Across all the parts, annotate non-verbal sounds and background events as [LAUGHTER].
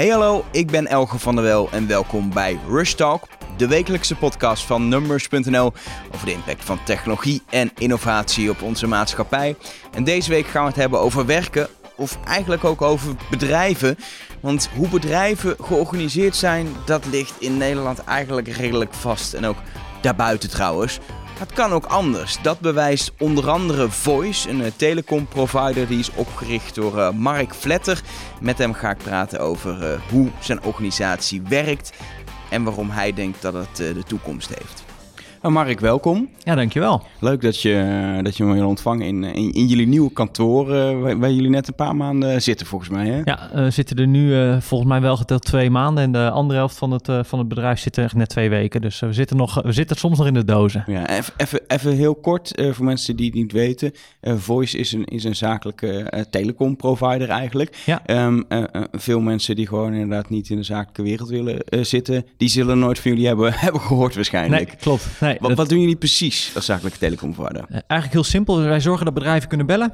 Hey hallo, ik ben Elge van der Wel en welkom bij Rush Talk, de wekelijkse podcast van Numbers.nl over de impact van technologie en innovatie op onze maatschappij. En deze week gaan we het hebben over werken, of eigenlijk ook over bedrijven. Want hoe bedrijven georganiseerd zijn, dat ligt in Nederland eigenlijk redelijk vast. En ook daarbuiten trouwens. Het kan ook anders. Dat bewijst onder andere Voice, een eh, telecomprovider die is opgericht door uh, Mark Vletter. Met hem ga ik praten over uh, hoe zijn organisatie werkt en waarom hij denkt dat het de toekomst heeft. Nou, Mark, welkom. Ja, dankjewel. Leuk dat je, dat je me wil ontvangen in, in, in, jullie nieuwe kantoor, uh, waar, waar, jullie net een paar maanden zitten, volgens mij. Hè? Ja, we zitten er nu uh, volgens mij wel geteld twee maanden. En de andere helft van het, uh, van het bedrijf zit er net twee weken. Dus we, zitten nog, we zitten soms nog in de dozen. Ja, even, even heel kort voor mensen die het niet weten. Voice is een, is een zakelijke telecomprovider eigenlijk. Ja. Um, veel mensen die gewoon inderdaad niet in de zakelijke wereld willen zitten, die zullen nooit van jullie hebben, [LAUGHS] hebben gehoord waarschijnlijk. Nee, klopt. Nee wat, wat, doen jullie precies als zakelijke telecomprovider? Uh, eigenlijk heel simpel. Wij zorgen dat bedrijven kunnen bellen.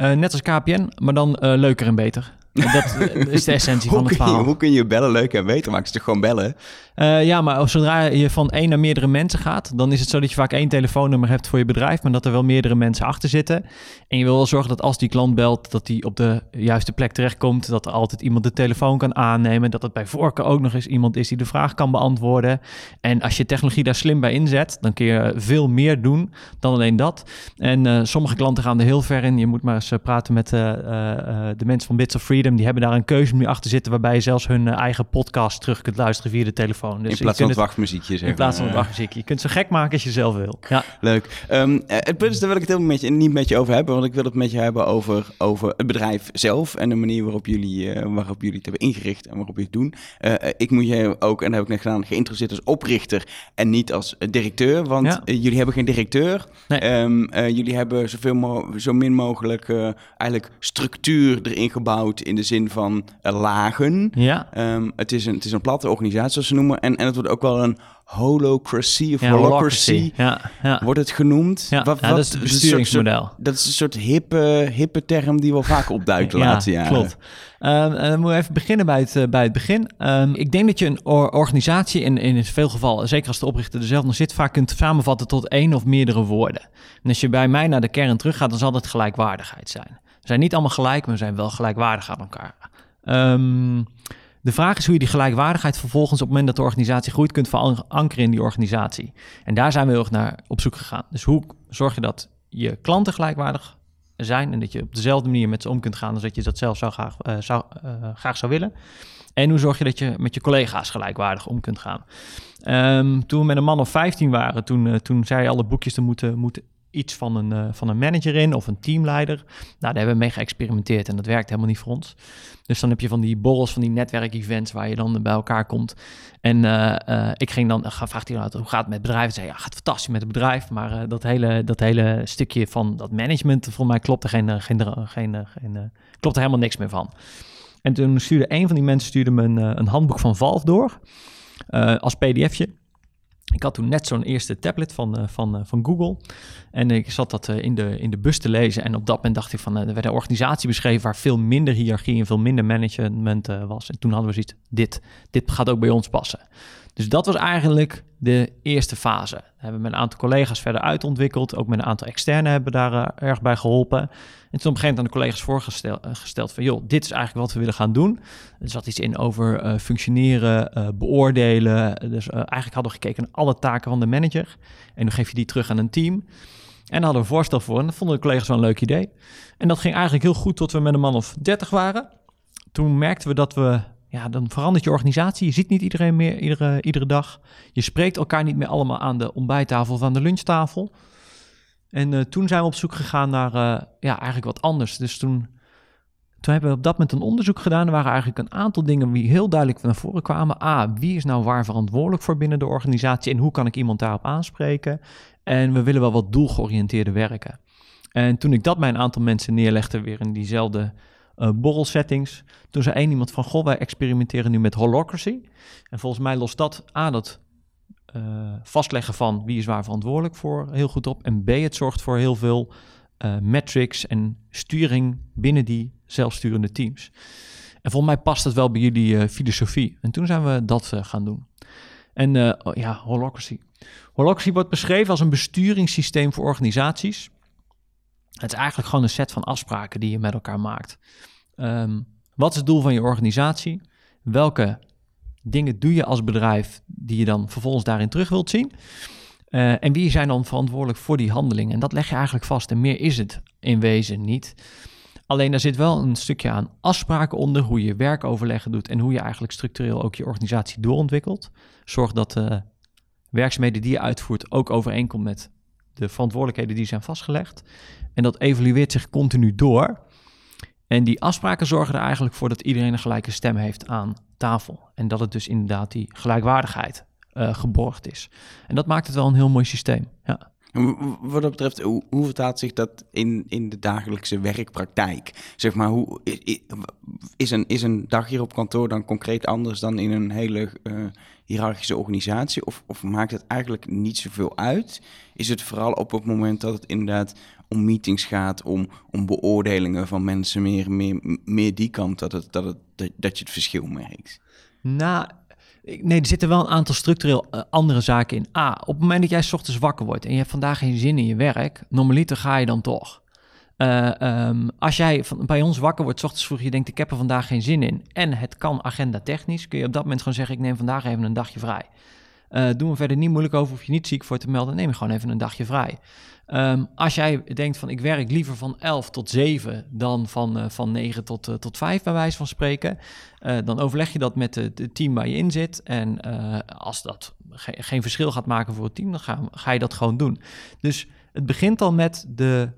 Uh, net als KPN, maar dan uh, leuker en beter. Dat [LAUGHS] is de essentie van het verhaal. Je, hoe kun je bellen leuk en beter maken? Ze toch gewoon bellen? Uh, ja, maar zodra je van één naar meerdere mensen gaat, dan is het zo dat je vaak één telefoonnummer hebt voor je bedrijf, maar dat er wel meerdere mensen achter zitten. En je wil wel zorgen dat als die klant belt, dat die op de juiste plek terechtkomt, dat er altijd iemand de telefoon kan aannemen, dat het bij voorkeur ook nog eens iemand is die de vraag kan beantwoorden. En als je technologie daar slim bij inzet, dan kun je veel meer doen dan alleen dat. En uh, sommige klanten gaan er heel ver in. Je moet maar eens uh, praten met de mensen van Bits of Freedom. Die hebben daar een keuze nu achter zitten, waarbij je zelfs hun eigen podcast terug kunt luisteren via de telefoon. Dus in plaats van het wachtmuziekje, zeg In plaats van het wachtmuziekje. Je kunt zo gek maken als je zelf wil. Ja. Leuk. Um, het punt is, daar wil ik het helemaal met je, niet met je over hebben, want ik wil het met je hebben over, over het bedrijf zelf en de manier waarop jullie, uh, waarop jullie het hebben ingericht en waarop je het doen. Uh, ik moet je ook, en dat heb ik net gedaan, geïnteresseerd als oprichter en niet als directeur, want ja. jullie hebben geen directeur. Nee. Um, jullie hebben zoveel mo zo min mogelijk eigenlijk structuur erin gebouwd in de zin van lagen. Ja. Um, het, is een, het is een platte organisatie, zoals ze noemen. En, en het wordt ook wel een holocracy of ja, holocracy, ja, ja. wordt het genoemd. Ja, wat, wat, dat is het besturingsmodel. Soort, dat is een soort hippe, hippe term die wel vaak opduikt de laatste jaren. Klopt. Um, en dan moeten we even beginnen bij het, uh, bij het begin. Um, ik denk dat je een or organisatie in, in veel gevallen, zeker als de oprichter er zelf nog zit, vaak kunt samenvatten tot één of meerdere woorden. En als je bij mij naar de kern teruggaat, dan zal het gelijkwaardigheid zijn. We zijn niet allemaal gelijk, maar we zijn wel gelijkwaardig aan elkaar. Um, de vraag is hoe je die gelijkwaardigheid vervolgens op het moment dat de organisatie groeit kunt verankeren in die organisatie. En daar zijn we heel erg naar op zoek gegaan. Dus hoe zorg je dat je klanten gelijkwaardig zijn en dat je op dezelfde manier met ze om kunt gaan als dat je dat zelf zou graag, uh, zou, uh, graag zou willen. En hoe zorg je dat je met je collega's gelijkwaardig om kunt gaan. Um, toen we met een man of 15 waren, toen, uh, toen zei alle boekjes te moeten, moeten iets van een, uh, van een manager in of een teamleider. Nou, daar hebben we mee geëxperimenteerd en dat werkt helemaal niet voor ons. Dus dan heb je van die borrels, van die netwerkevents waar je dan bij elkaar komt. En uh, uh, ik ging dan, vraagt hij hoe gaat het met bedrijven? Zei ja, gaat fantastisch met het bedrijf, maar dat, hele, dat hele stukje van dat management, voor mij klopt er geen, geen, geen, geen klopt er helemaal niks meer van. En toen stuurde een van die mensen stuurde me een, een handboek van Valve door als pdfje. Ik had toen net zo'n eerste tablet van, uh, van, uh, van Google. En ik zat dat uh, in, de, in de bus te lezen. En op dat moment dacht ik van, er werd een organisatie beschreven waar veel minder hiërarchie en veel minder management was. En toen hadden we zoiets, dit, dit gaat ook bij ons passen. Dus dat was eigenlijk de eerste fase. Daar hebben we met een aantal collega's verder uitontwikkeld. Ook met een aantal externen hebben we daar uh, erg bij geholpen. En toen op een gegeven moment aan de collega's voorgesteld gesteld van... joh, dit is eigenlijk wat we willen gaan doen. Er zat iets in over uh, functioneren, beoordelen. Dus eigenlijk hadden we gekeken naar alle taken van de manager. En dan geef je die terug aan een team. En daar hadden we een voorstel voor. En dat vonden de collega's wel een leuk idee. En dat ging eigenlijk heel goed tot we met een man of 30 waren. Toen merkten we dat we ja, dan verandert je organisatie. Je ziet niet iedereen meer iedere, iedere dag. Je spreekt elkaar niet meer allemaal aan de ontbijttafel of aan de lunchtafel. En uh, toen zijn we op zoek gegaan naar uh, ja, eigenlijk wat anders. Dus toen, toen hebben we op dat moment een onderzoek gedaan. Er waren eigenlijk een aantal dingen die heel duidelijk naar voren kwamen. A, wie is nou waar verantwoordelijk voor binnen de organisatie en hoe kan ik iemand daarop aanspreken? En we willen wel wat doelgeoriënteerder werken. En toen ik dat bij een aantal mensen neerlegde, weer in diezelfde uh, borrelsettings. Toen zei één iemand van, goh, wij experimenteren nu met holocracy. En volgens mij lost dat A, dat uh, vastleggen van wie is waar verantwoordelijk voor heel goed op. En B, het zorgt voor heel veel uh, metrics en sturing binnen die zelfsturende teams. En En volgens mij past het wel bij jullie filosofie. En toen zijn we dat gaan doen. En oh ja, holocracy. Holocracy wordt beschreven als een besturingssysteem voor organisaties. Het is eigenlijk gewoon een set van afspraken die je met elkaar maakt. Um, wat is het doel van je organisatie? Welke dingen doe je als bedrijf die je dan vervolgens daarin terug wilt zien? Uh, en wie zijn dan verantwoordelijk voor die handelingen? En dat leg je eigenlijk vast. En meer is het in wezen niet. Alleen daar zit wel een stukje aan afspraken onder, hoe je werkoverleggen doet en hoe je eigenlijk structureel ook je organisatie doorontwikkelt. Zorg dat de werkzaamheden die je uitvoert ook overeenkomt met de verantwoordelijkheden die zijn vastgelegd. En dat evalueert zich continu door. En die afspraken zorgen er eigenlijk voor dat iedereen een gelijke stem heeft aan tafel. En dat het dus inderdaad die gelijkwaardigheid uh, geborgd is. En dat maakt het wel een heel mooi systeem. Ja. Wat dat betreft, hoe, hoe vertaalt zich dat in, in de dagelijkse werkpraktijk? Zeg maar, hoe, is, een, is een dag hier op kantoor dan concreet anders dan in een hele uh, hiërarchische organisatie? Of, of maakt het eigenlijk niet zoveel uit? Is het vooral op het moment dat het inderdaad om meetings gaat, om, om beoordelingen van mensen, meer, meer, meer die kant, dat, het, dat, het, dat, je het verschil merkt? Nou, nee, er zitten wel een aantal structureel eh, andere zaken in. A, op het moment dat jij s ochtends wakker wordt en je hebt vandaag geen zin in je werk, normaliter ga je dan toch. Uh, um, als jij van, bij ons wakker wordt, s ochtends vroeg, je denkt ik heb er vandaag geen zin in en het kan agenda technisch, kun je op dat moment gewoon zeggen ik neem vandaag even een dagje vrij. Uh, doe me verder niet moeilijk over, of je niet ziek voor te melden, neem je gewoon even een dagje vrij. Um, als jij denkt van ik werk liever van 11 tot 7 dan van, uh, van 9 tot, uh, tot 5 bij wijze van spreken, uh, dan overleg je dat met het team waar je in zit. En als dat ge geen verschil gaat maken voor het team, dan ga, ga, je dat gewoon doen. Dus het begint al met de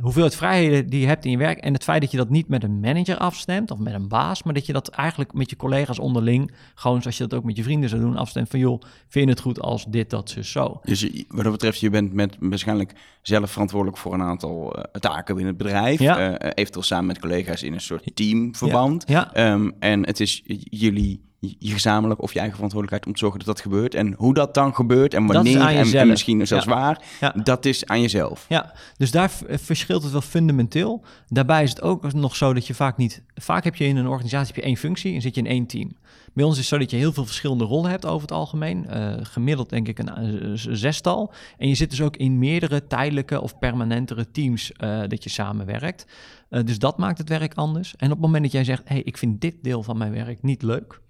hoeveelheid vrijheden die je hebt in je werk en het feit dat je dat niet met een manager afstemt of met een baas, maar dat je dat eigenlijk met je collega's onderling, gewoon zoals je dat ook met je vrienden zou doen, afstemt van joh, vind je het goed als dit, dat, zo, zo. Dus wat dat betreft, je bent met, waarschijnlijk zelf verantwoordelijk voor een aantal uh, taken binnen het bedrijf, ja. uh, eventueel samen met collega's in een soort teamverband. Ja. ja. Um, en het is jullie je gezamenlijk of je eigen verantwoordelijkheid om te zorgen dat dat gebeurt. En hoe dat dan gebeurt en wanneer en, en, misschien zelfs waar, dat is aan jezelf. Ja, dus daar verschilt het wel fundamenteel. Daarbij is het ook nog zo dat je vaak niet... Vaak heb je in een organisatie heb je één functie en zit je in één team. Bij ons is het zo dat je heel veel verschillende rollen hebt over het algemeen. Uh, gemiddeld denk ik een zestal. En je zit dus ook in meerdere tijdelijke of permanentere teams uh, dat je samenwerkt. Dus dat maakt het werk anders. En op het moment dat jij zegt, hey, ik vind dit deel van mijn werk niet leuk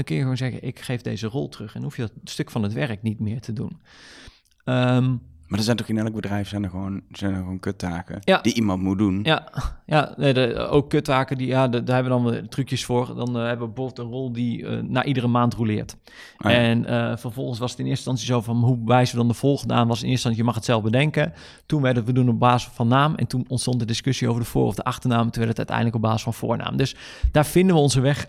dan kun je gewoon zeggen, ik geef deze rol terug. En hoef je dat stuk van het werk niet meer te doen. Um, maar er zijn toch in elk bedrijf zijn er gewoon, zijn er gewoon kuttaken ja. die iemand moet doen. Ja, ja nee, de, ook kuttaken, die, ja, de, daar hebben we dan trucjes voor. Dan uh, hebben we bijvoorbeeld een rol die uh, na iedere maand rouleert. Ah, en uh, vervolgens was het in eerste instantie zo van hoe wijzen we dan de volgende aan? Was in eerste instantie, je mag het zelf bedenken. Toen werden we doen op basis van naam. En toen ontstond de discussie over de voor- of de achternaam. Toen werd het uiteindelijk op basis van voornaam. Dus daar vinden we onze weg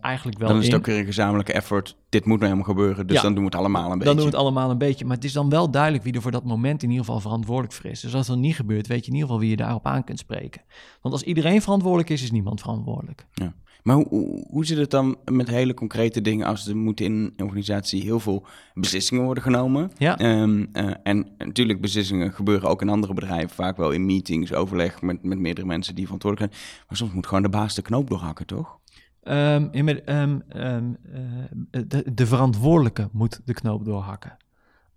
eigenlijk wel Dan is het ook weer een gezamenlijke effort. Dit moet nou helemaal gebeuren, dus ja, dan doen we het allemaal een beetje. Dan doen we het allemaal een beetje. Maar het is dan wel duidelijk wie er voor dat moment in ieder geval verantwoordelijk voor is. Dus als dat niet gebeurt, weet je in ieder geval wie je daarop aan kunt spreken. Want als iedereen verantwoordelijk is, is niemand verantwoordelijk. Ja. Maar hoe, hoe, zit het dan met hele concrete dingen als er moeten in een organisatie heel veel beslissingen worden genomen? Ja. Um, uh, en natuurlijk, beslissingen gebeuren ook in andere bedrijven, vaak wel in meetings, overleg met, met meerdere mensen die verantwoordelijk zijn. Maar soms moet gewoon de baas de knoop doorhakken, toch? Um, um, uh, de, de verantwoordelijke moet de knoop doorhakken.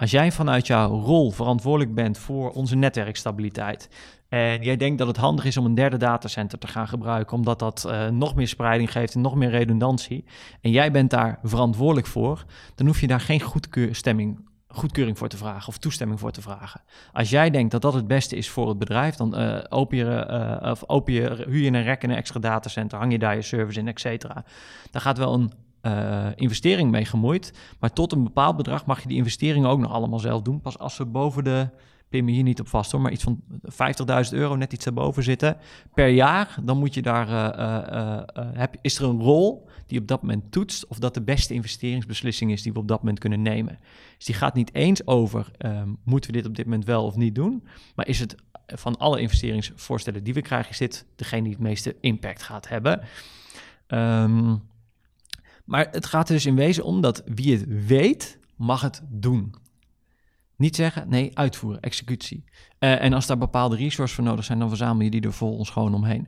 Als jij vanuit jouw rol verantwoordelijk bent voor onze netwerkstabiliteit. En jij denkt dat het handig is om een derde datacenter te gaan gebruiken, omdat dat uh, nog meer spreiding geeft en nog meer redundantie. En jij bent daar verantwoordelijk voor, dan hoef je daar geen goedkeuring, voor te vragen of toestemming voor te vragen. Als jij denkt dat dat het beste is voor het bedrijf, dan uh, open je, uh, of huur je een rek in een extra datacenter, hang je daar je service in, et cetera. Daar gaat wel een uh, investering mee gemoeid. Maar tot een bepaald bedrag mag je die investeringen ook nog allemaal zelf doen. Pas als ze boven de, pin me hier niet op vast hoor, maar iets van 50.000 euro, net iets erboven zitten per jaar, dan moet je daar, uh, uh, heb, is er een rol die op dat moment toetst of dat de beste investeringsbeslissing is die we op dat moment kunnen nemen. Dus die gaat niet eens over, um, moeten we dit op dit moment wel of niet doen, maar is het van alle investeringsvoorstellen die we krijgen, is dit degene die het meeste impact gaat hebben. Um, maar het gaat er dus in wezen om dat wie het weet, mag het doen. Niet zeggen, nee, uitvoeren, executie. Eh, en als daar bepaalde resources voor nodig zijn, dan verzamel je die er volgens gewoon omheen.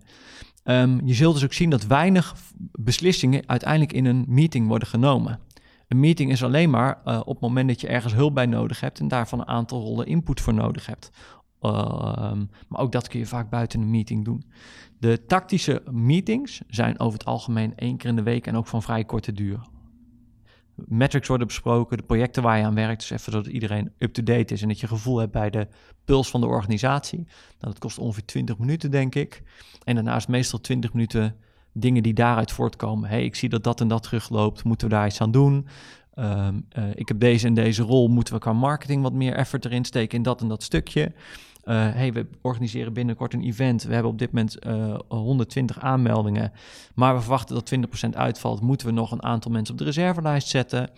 Ehm, je zult dus ook zien dat weinig beslissingen uiteindelijk in een meeting worden genomen. Een meeting is alleen maar uh, op het moment dat je ergens hulp bij nodig hebt en daarvan een aantal rollen input voor nodig hebt. Um, maar ook dat kun je vaak buiten een meeting doen. De tactische meetings zijn over het algemeen één keer in de week en ook van vrij korte duur. Metrics worden besproken, de projecten waar je aan werkt, dus even zodat iedereen up-to-date is en dat je gevoel hebt bij de puls van de organisatie. Nou, dat kost ongeveer 20 minuten, denk ik. En daarnaast meestal 20 minuten dingen die daaruit voortkomen. hey, ik zie dat dat en dat terugloopt, moeten we daar iets aan doen? Um, uh, ik heb deze en deze rol, moeten we qua marketing wat meer effort erin steken in dat en dat stukje? Uh, hey, we organiseren binnenkort een event. We hebben op dit moment uh, eh, 120 aanmeldingen. Maar we verwachten dat 20% uitvalt. Moeten we nog een aantal mensen op de reservelijst zetten?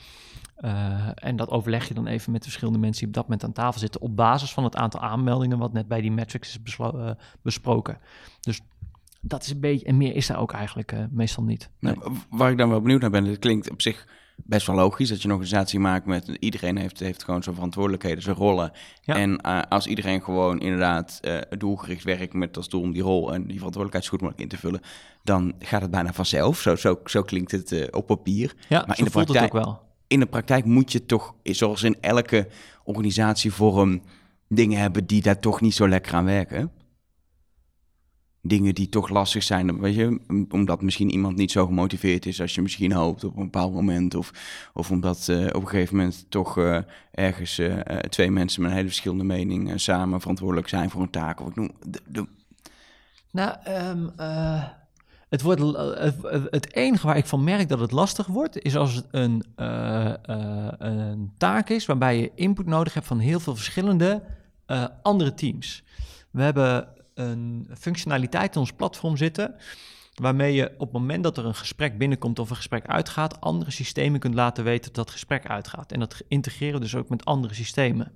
Uh, en dat overleg je dan even met de verschillende mensen die op dat moment aan tafel zitten. op basis van het aantal aanmeldingen. wat net bij die metrics is besproken. Dus dat is een beetje. en meer is daar ook eigenlijk meestal niet. Nee. Nou, waar ik dan wel benieuwd naar ben, het klinkt op zich best wel logisch dat je een organisatie maakt met iedereen heeft, heeft gewoon zijn verantwoordelijkheden, zijn rollen. En uh, als iedereen gewoon inderdaad uh, doelgericht werkt met als doel om die rol en die verantwoordelijkheid zo goed mogelijk in te vullen, dan gaat het bijna vanzelf. Zo, zo, zo klinkt het uh, op papier. Ja, maar in de praktijk, het ook wel. In de praktijk moet je toch, zoals in elke organisatievorm, dingen hebben die daar toch niet zo lekker aan werken dingen die toch lastig zijn. Weet je, omdat misschien iemand niet zo gemotiveerd is als je misschien hoopt op een bepaald moment. Of, of omdat uh, op een gegeven moment toch uh, ergens uh, twee mensen met een hele verschillende mening samen verantwoordelijk zijn voor een taak. Of ik noem. Nou, um, het, wordt, het, enige waar ik van merk dat het lastig wordt, is als het een, een taak is waarbij je input nodig hebt van heel veel verschillende andere teams. We hebben een functionaliteit in ons platform zitten. Waarmee je op het moment dat er een gesprek binnenkomt of een gesprek uitgaat, andere systemen kunt laten weten dat dat gesprek uitgaat. En dat integreren dus ook met andere systemen.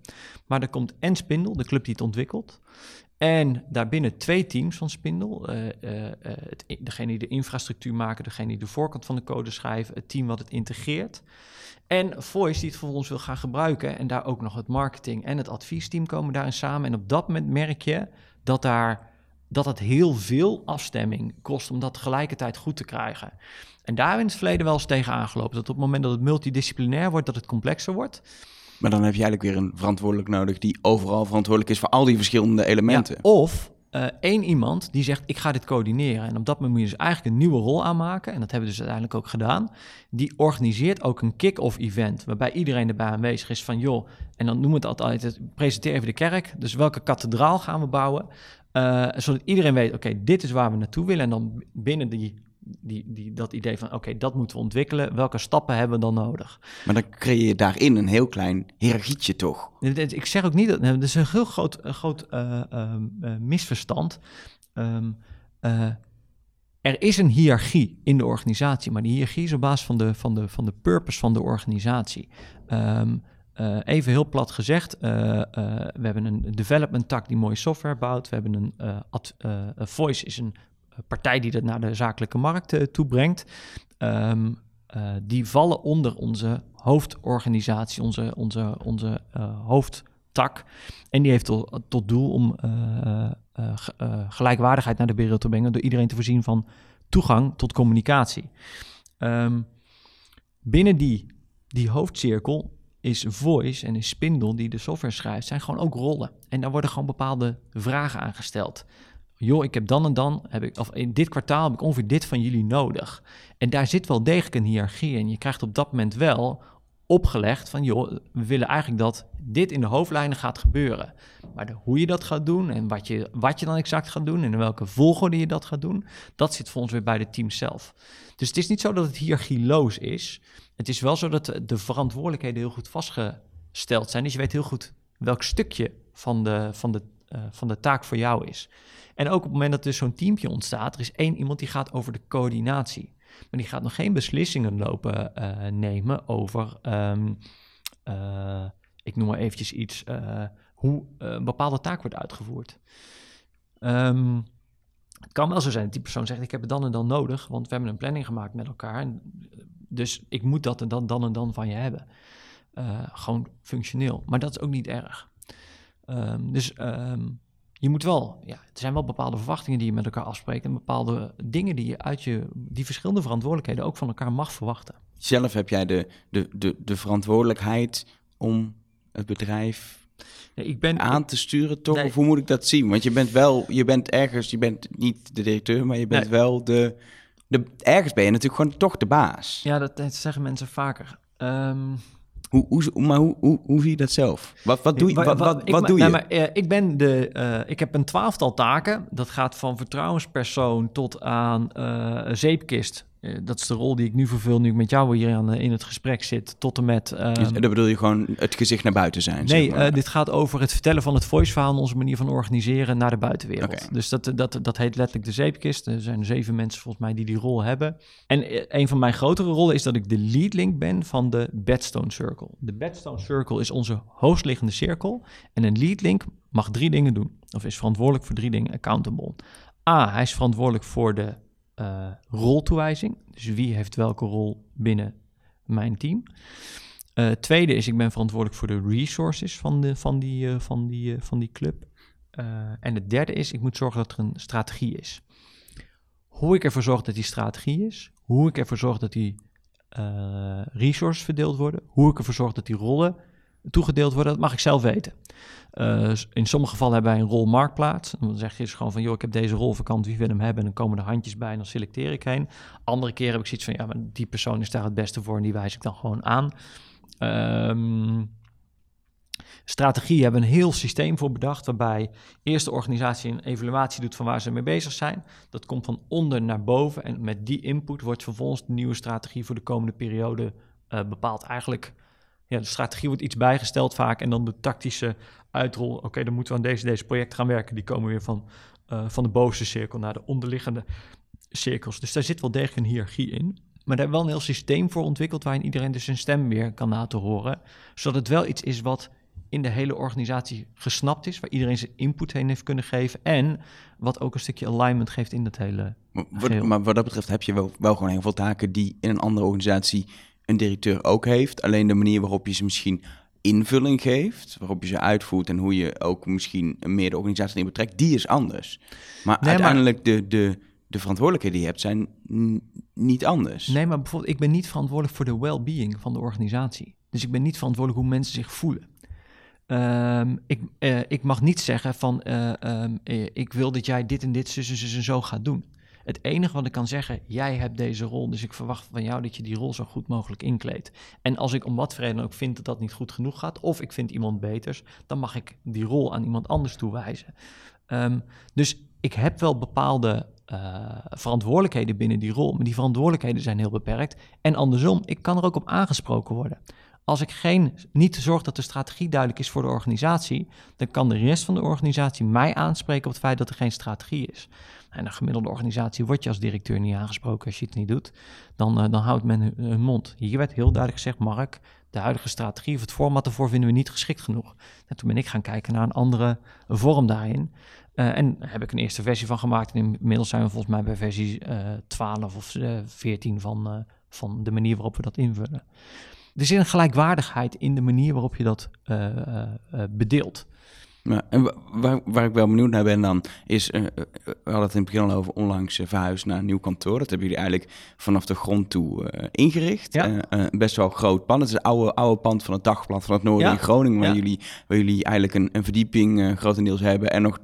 Maar er komt en Spindle, de club die het ontwikkelt. En daarbinnen twee teams van Spindle. Uh, uh, het, degene die de infrastructuur maken, degene die de voorkant van de code schrijven, het team wat het integreert. En Voice die het voor ons wil gaan gebruiken. En daar ook nog het marketing en het adviesteam komen daarin samen. En op dat moment merk je dat, daar, dat het heel veel afstemming kost om dat tegelijkertijd goed te krijgen. En daar in het verleden wel eens tegen aangelopen. Dat op het moment dat het multidisciplinair wordt, dat het complexer wordt. Maar dan heb je eigenlijk weer een verantwoordelijk nodig die overal verantwoordelijk is voor al die verschillende elementen. Ja, of uh, één iemand die zegt: Ik ga dit coördineren. En op dat moment moet je dus eigenlijk een nieuwe rol aanmaken. En dat hebben we dus uiteindelijk ook gedaan. Die organiseert ook een kick-off event. Waarbij iedereen erbij aanwezig is van: joh, en dan noemen we het altijd: presenteer even de kerk. Dus welke kathedraal gaan we bouwen? Uh, zodat iedereen weet: oké, dit is waar we naartoe willen. En dan binnen die die, die, dat idee van oké, dat moeten we ontwikkelen. Welke stappen hebben we dan nodig? Maar dan creëer je daarin een heel klein hiërarchietje toch? Ik zeg ook niet dat. Dat is een heel groot, groot uh, uh, misverstand. Um, er is een hiërarchie in de organisatie, maar die hiërarchie is op basis van de, van de, van de purpose van de organisatie. Um, uh, even heel plat gezegd, uh, uh, we hebben een development tak die mooie software bouwt. We hebben een ad, voice is een partij die dat naar de zakelijke markt uh, toebrengt, um, die vallen onder onze hoofdorganisatie, onze, onze, onze uh, hoofdtak. En die heeft tot, doel om gelijkwaardigheid naar de wereld te brengen door iedereen te voorzien van toegang tot communicatie. Um, binnen die, die hoofdcirkel is Voice en is Spindle, die de software schrijft, zijn gewoon ook rollen. En daar worden gewoon bepaalde vragen aangesteld joh, ik heb dan en dan, heb ik, of in dit kwartaal heb ik ongeveer dit van jullie nodig. En daar zit wel degelijk een hiërarchie in. Je krijgt op dat moment wel opgelegd van, joh, we willen eigenlijk dat dit in de hoofdlijnen gaat gebeuren. Maar de, hoe je dat gaat doen en wat je, wat je dan exact gaat doen en in welke volgorde je dat gaat doen, dat zit voor ons weer bij de team zelf. Dus het is niet zo dat het hiërarchieloos is. Het is wel zo dat de verantwoordelijkheden heel goed vastgesteld zijn. Dus je weet heel goed welk stukje van de, van de, uh, van de taak voor jou is. En ook op het moment dat er zo'n teampje ontstaat, er is één iemand die gaat over de coördinatie. Maar die gaat nog geen beslissingen lopen uh, nemen over, um, uh, ik noem maar eventjes iets, uh, hoe een bepaalde taak wordt uitgevoerd. Um, het kan wel zo zijn dat die persoon zegt, ik heb het dan en dan nodig, want we hebben een planning gemaakt met elkaar. En, dus ik moet dat en dan, dan en dan van je hebben. gewoon functioneel. Maar dat is ook niet erg. Ehm, dus ehm, je moet wel, ja, er zijn wel bepaalde verwachtingen die je met elkaar afspreekt en bepaalde dingen die je uit je, die verschillende verantwoordelijkheden ook van elkaar mag verwachten. Zelf heb jij de, de, de, de verantwoordelijkheid om het bedrijf ik ben, aan te sturen, toch? Of hoe moet ik dat zien? Want je bent wel, je bent ergens, je bent niet de directeur, maar je bent wel de, de. Ergens ben je natuurlijk gewoon toch de baas. Ja, dat, dat zeggen mensen vaker. Um, hoe, hoe, maar hoe, hoe, hoe zie je dat zelf? Wat, wat doe je? Wat, wat, wat, doe je? maar, uh, ik, ben de, uh, ik heb een twaalftal taken. Dat gaat van vertrouwenspersoon tot aan uh, zeepkist. Eh, dat is de rol die ik nu vervul, nu ik met jou hier aan, in het gesprek zit, tot en met... Um... dat bedoel je gewoon het gezicht naar buiten zijn? Nee, zeg maar. uh, dit gaat over het vertellen van het voice-verhaal... onze manier van organiseren naar de buitenwereld. Okay. Dus dat, dat, dat heet letterlijk de zeepkist. Er zijn zeven mensen volgens mij die die rol hebben. En eh, een van mijn grotere rollen is dat ik de lead link ben van de Bedstone Circle. De Bedstone Circle is onze hoogstliggende cirkel. En een lead link mag drie dingen doen. Of is verantwoordelijk voor drie dingen accountable. A, hij is verantwoordelijk voor de uh, roltoewijzing. Dus wie heeft welke rol binnen mijn team. Uh, tweede is, ik ben verantwoordelijk voor de resources van, de, van, die, uh, van, die, van die club. en het derde is, ik moet zorgen dat er een strategie is. Hoe ik ervoor zorg dat die strategie is, hoe ik ervoor zorg dat die resources verdeeld worden, hoe ik ervoor zorg dat die rollen toegedeeld worden, dat mag ik zelf weten. Uh, in sommige gevallen hebben wij een rol marktplaats. Dan zeg je dus gewoon van, joh, ik heb deze rol vakant, wie wil hem hebben? En dan komen er handjes bij en dan selecteer ik heen. Andere keer heb ik zoiets van, ja, maar die persoon is daar het beste voor en die wijs ik dan gewoon aan. Um, strategie hebben een heel systeem voor bedacht, waarbij eerst de organisatie een evaluatie doet van waar ze mee bezig zijn. Dat komt van onder naar boven en met die input wordt vervolgens de nieuwe strategie voor de komende periode uh, bepaald. Eigenlijk ja, de strategie wordt iets bijgesteld vaak en dan de tactische uitrol. Oké, dan moeten we aan deze, deze project gaan werken. Die komen weer van, uh, van de bovenste cirkel naar de onderliggende cirkels. Dus daar zit wel degelijk een hiërarchie in. Maar daar hebben we wel een heel systeem voor ontwikkeld waarin iedereen dus zijn stem weer kan laten horen. Zodat het wel iets is wat in de hele organisatie gesnapt is, waar iedereen zijn input heen heeft kunnen geven. En wat ook een stukje alignment geeft in dat hele. Maar, maar wat dat betreft heb je wel, wel gewoon heel veel taken die in een andere organisatie een directeur ook heeft. Alleen de manier waarop je ze misschien invulling geeft, waarop je ze uitvoert en hoe je ook misschien meer de organisatie in betrekt, die is anders. Maar uiteindelijk De, de, de verantwoordelijkheden die je hebt zijn niet anders. Nee, maar bijvoorbeeld ik ben niet verantwoordelijk voor de well-being van de organisatie. Dus ik ben niet verantwoordelijk hoe mensen zich voelen. Um, ik, uh, ik mag niet zeggen van uh, um, uh, ik wil dat jij dit en dit, zus en zus en zo gaat doen. Het enige wat ik kan zeggen, jij hebt deze rol, dus ik verwacht van jou dat je die rol zo goed mogelijk inkleedt. En als ik om wat reden ook vind dat dat niet goed genoeg gaat, of ik vind iemand beters, dan mag ik die rol aan iemand anders toewijzen. Um, dus ik heb wel bepaalde uh, verantwoordelijkheden binnen die rol, maar die verantwoordelijkheden zijn heel beperkt. En andersom, ik kan er ook op aangesproken worden. Als ik geen, niet zorg dat de strategie duidelijk is voor de organisatie, dan kan de rest van de organisatie mij aanspreken op het feit dat er geen strategie is. En een gemiddelde organisatie word je als directeur niet aangesproken als je het niet doet. Dan, uh, dan houdt men hun, mond. Hier werd heel duidelijk gezegd, Mark, de huidige strategie of het format ervoor vinden we niet geschikt genoeg. En toen ben ik gaan kijken naar een andere vorm daarin. Uh, en daar heb ik een eerste versie van gemaakt. En inmiddels zijn we volgens mij bij versie uh, 12 of 14 van, van de manier waarop we dat invullen. Er zit een gelijkwaardigheid in de manier waarop je dat bedeelt. Ja, en waar, waar, ik wel benieuwd naar ben dan, is, uh, we hadden het in het begin al over onlangs uh, verhuisd naar een nieuw kantoor. Dat hebben jullie eigenlijk vanaf de grond toe uh, ingericht. Ja. best wel groot pand. Het is een oude, oude pand van het dagblad van het Noorden ja. in Groningen, waar, jullie, waar jullie eigenlijk een, een verdieping grotendeels hebben. En nog,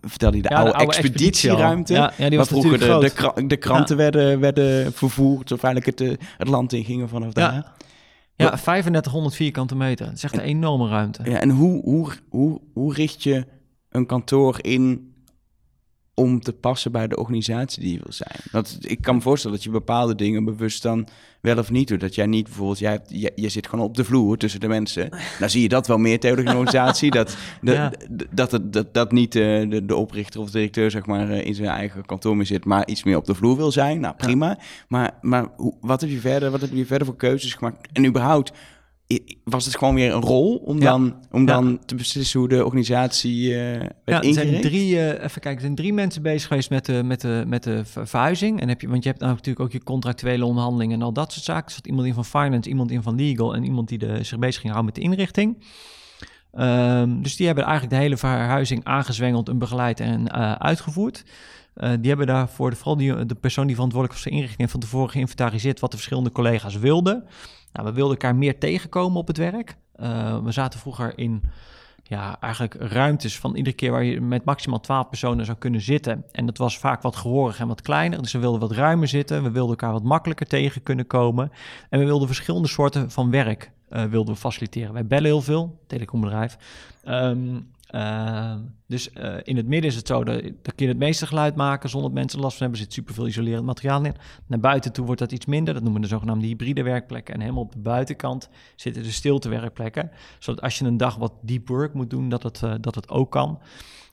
vertelde je, de, oude, de oude expeditieruimte, ja, die waar vroeger de, de, de, kranten werden, werden vervoerd, of eigenlijk het, het land in gingen vanaf daar. Ja, 3500 vierkante meter. Dat is echt een enorme ruimte. Ja, en hoe, hoe, hoe, hoe richt je een kantoor in om te passen bij de organisatie die je wil zijn. Want ik kan me voorstellen dat je bepaalde dingen bewust dan wel of niet doet. Dat jij niet bijvoorbeeld, jij hebt, je, je zit gewoon op de vloer tussen de mensen. Nou zie je dat wel meer tegen de organisatie. dat, [LAUGHS] de, dat, het, dat, dat niet de, de, de, oprichter of de directeur zeg maar, eh, in zijn eigen kantoor meer zit, maar iets meer op de vloer wil zijn. Nou, prima. Maar, maar wat, heb je verder, wat heb je verder voor keuzes gemaakt? En überhaupt, was het gewoon weer een rol om dan, om dan te beslissen hoe de organisatie uh, werd ja, er zijn drie, uh, even kijken, er zijn drie mensen bezig geweest met de, met de, met de verhuizing. En heb je, want je hebt nou natuurlijk ook je contractuele onderhandelingen en al dat soort zaken. Er zat iemand in van finance, iemand in van legal en iemand die de, zich bezig ging houden met de inrichting. Um, dus die hebben eigenlijk de hele verhuizing aangezwengeld en begeleid en uh, uitgevoerd. Uh, die hebben daarvoor, vooral die, de persoon die verantwoordelijk was voor de inrichting, van tevoren geïnventariseerd wat de verschillende collega's wilden. Nou, we wilden elkaar meer tegenkomen op het werk. Uh, we zaten vroeger in ja, eigenlijk ruimtes van iedere keer waar je met maximaal 12 personen zou kunnen zitten. En dat was vaak wat gehorig en wat kleiner. Dus we wilden wat ruimer zitten. We wilden elkaar wat makkelijker tegen kunnen komen. En we wilden verschillende soorten van werk uh, wilden we faciliteren. Wij bellen heel veel, telecombedrijf. Um, uh, dus uh, in het midden is het zo dat, dat je het meeste geluid maken zonder dat mensen last van hebben. Er zit superveel isolerend materiaal in. Naar buiten toe wordt dat iets minder. Dat noemen we de zogenaamde hybride werkplekken. En helemaal op de buitenkant zitten de stiltewerkplekken. Zodat als je een dag wat deep work moet doen, dat het, uh, dat het ook kan.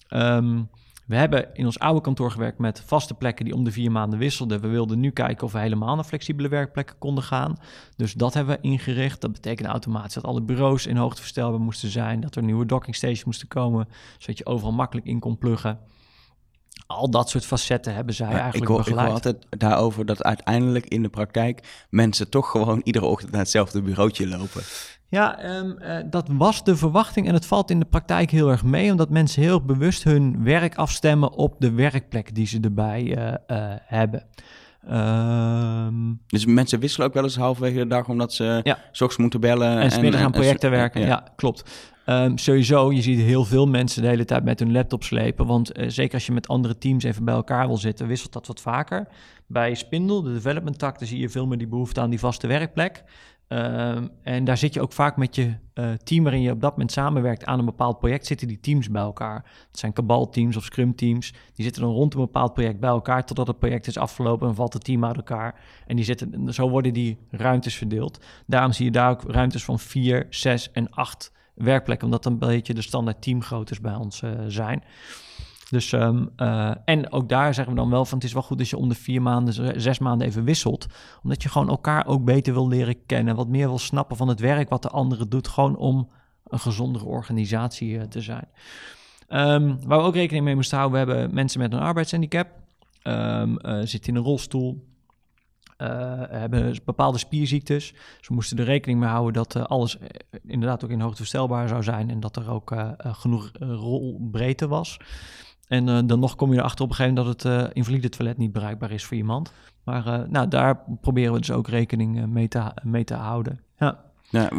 Um, we hebben in ons oude kantoor gewerkt met vaste plekken die om de vier maanden wisselden. We wilden nu kijken of we helemaal naar flexibele werkplekken konden gaan. Dus dat hebben we ingericht. Dat betekent automatisch dat alle bureaus in hoogte verstelbaar moesten zijn. Dat er nieuwe dockingstations moesten komen, zodat je overal makkelijk in kon pluggen. Al dat soort facetten hebben zij eigenlijk ik hoor, begeleid. Ik hoor altijd daarover dat uiteindelijk in de praktijk mensen toch gewoon iedere ochtend naar hetzelfde bureautje lopen. Ja, um, uh, dat was de verwachting en het valt in de praktijk heel erg mee, omdat mensen heel bewust hun werk afstemmen op de werkplek die ze erbij uh, uh, hebben. Um, dus mensen wisselen ook wel eens halverwege de dag omdat ze ja. ochtends moeten bellen. En smiddag aan projecten werken, ja, ja klopt. Um, sowieso, je ziet heel veel mensen de hele tijd met hun laptop slepen. Want zeker als je met andere teams even bij elkaar wil zitten, wisselt dat wat vaker. Bij Spindle, de development tak, zie je veel meer die behoefte aan die vaste werkplek. Um, en daar zit je ook vaak met je uh, team waarin je op dat moment samenwerkt aan een bepaald project, zitten die teams bij elkaar. Het zijn Kabal-teams of Scrum-teams. Die zitten dan rond een bepaald project bij elkaar totdat het project is afgelopen en valt het team uit elkaar. En die zitten, zo worden die ruimtes verdeeld. Daarom zie je daar ook ruimtes van vier, zes en acht werkplekken, omdat dan een beetje de standaard teamgroottes bij ons uh, zijn. Dus, um, uh, en ook daar zeggen we dan wel van het is wel goed als je om de vier maanden, zes maanden even wisselt. Omdat je gewoon elkaar ook beter wil leren kennen. Wat meer wil snappen van het werk wat de andere doet. Gewoon om een gezondere organisatie uh, te zijn. Um, waar we ook rekening mee moesten houden, we hebben mensen met een arbeidshandicap. Um, uh, zitten in een rolstoel. Hebben bepaalde spierziektes. Dus we moesten er rekening mee houden dat alles inderdaad ook in hoogte verstelbaar zou zijn en dat er ook genoeg rolbreedte was. En uh, dan nog kom je erachter op een gegeven moment dat het uh, invalide toilet niet bereikbaar is voor iemand. Maar uh, nou, daar proberen we dus ook rekening mee, te, mee te houden. Ja. ja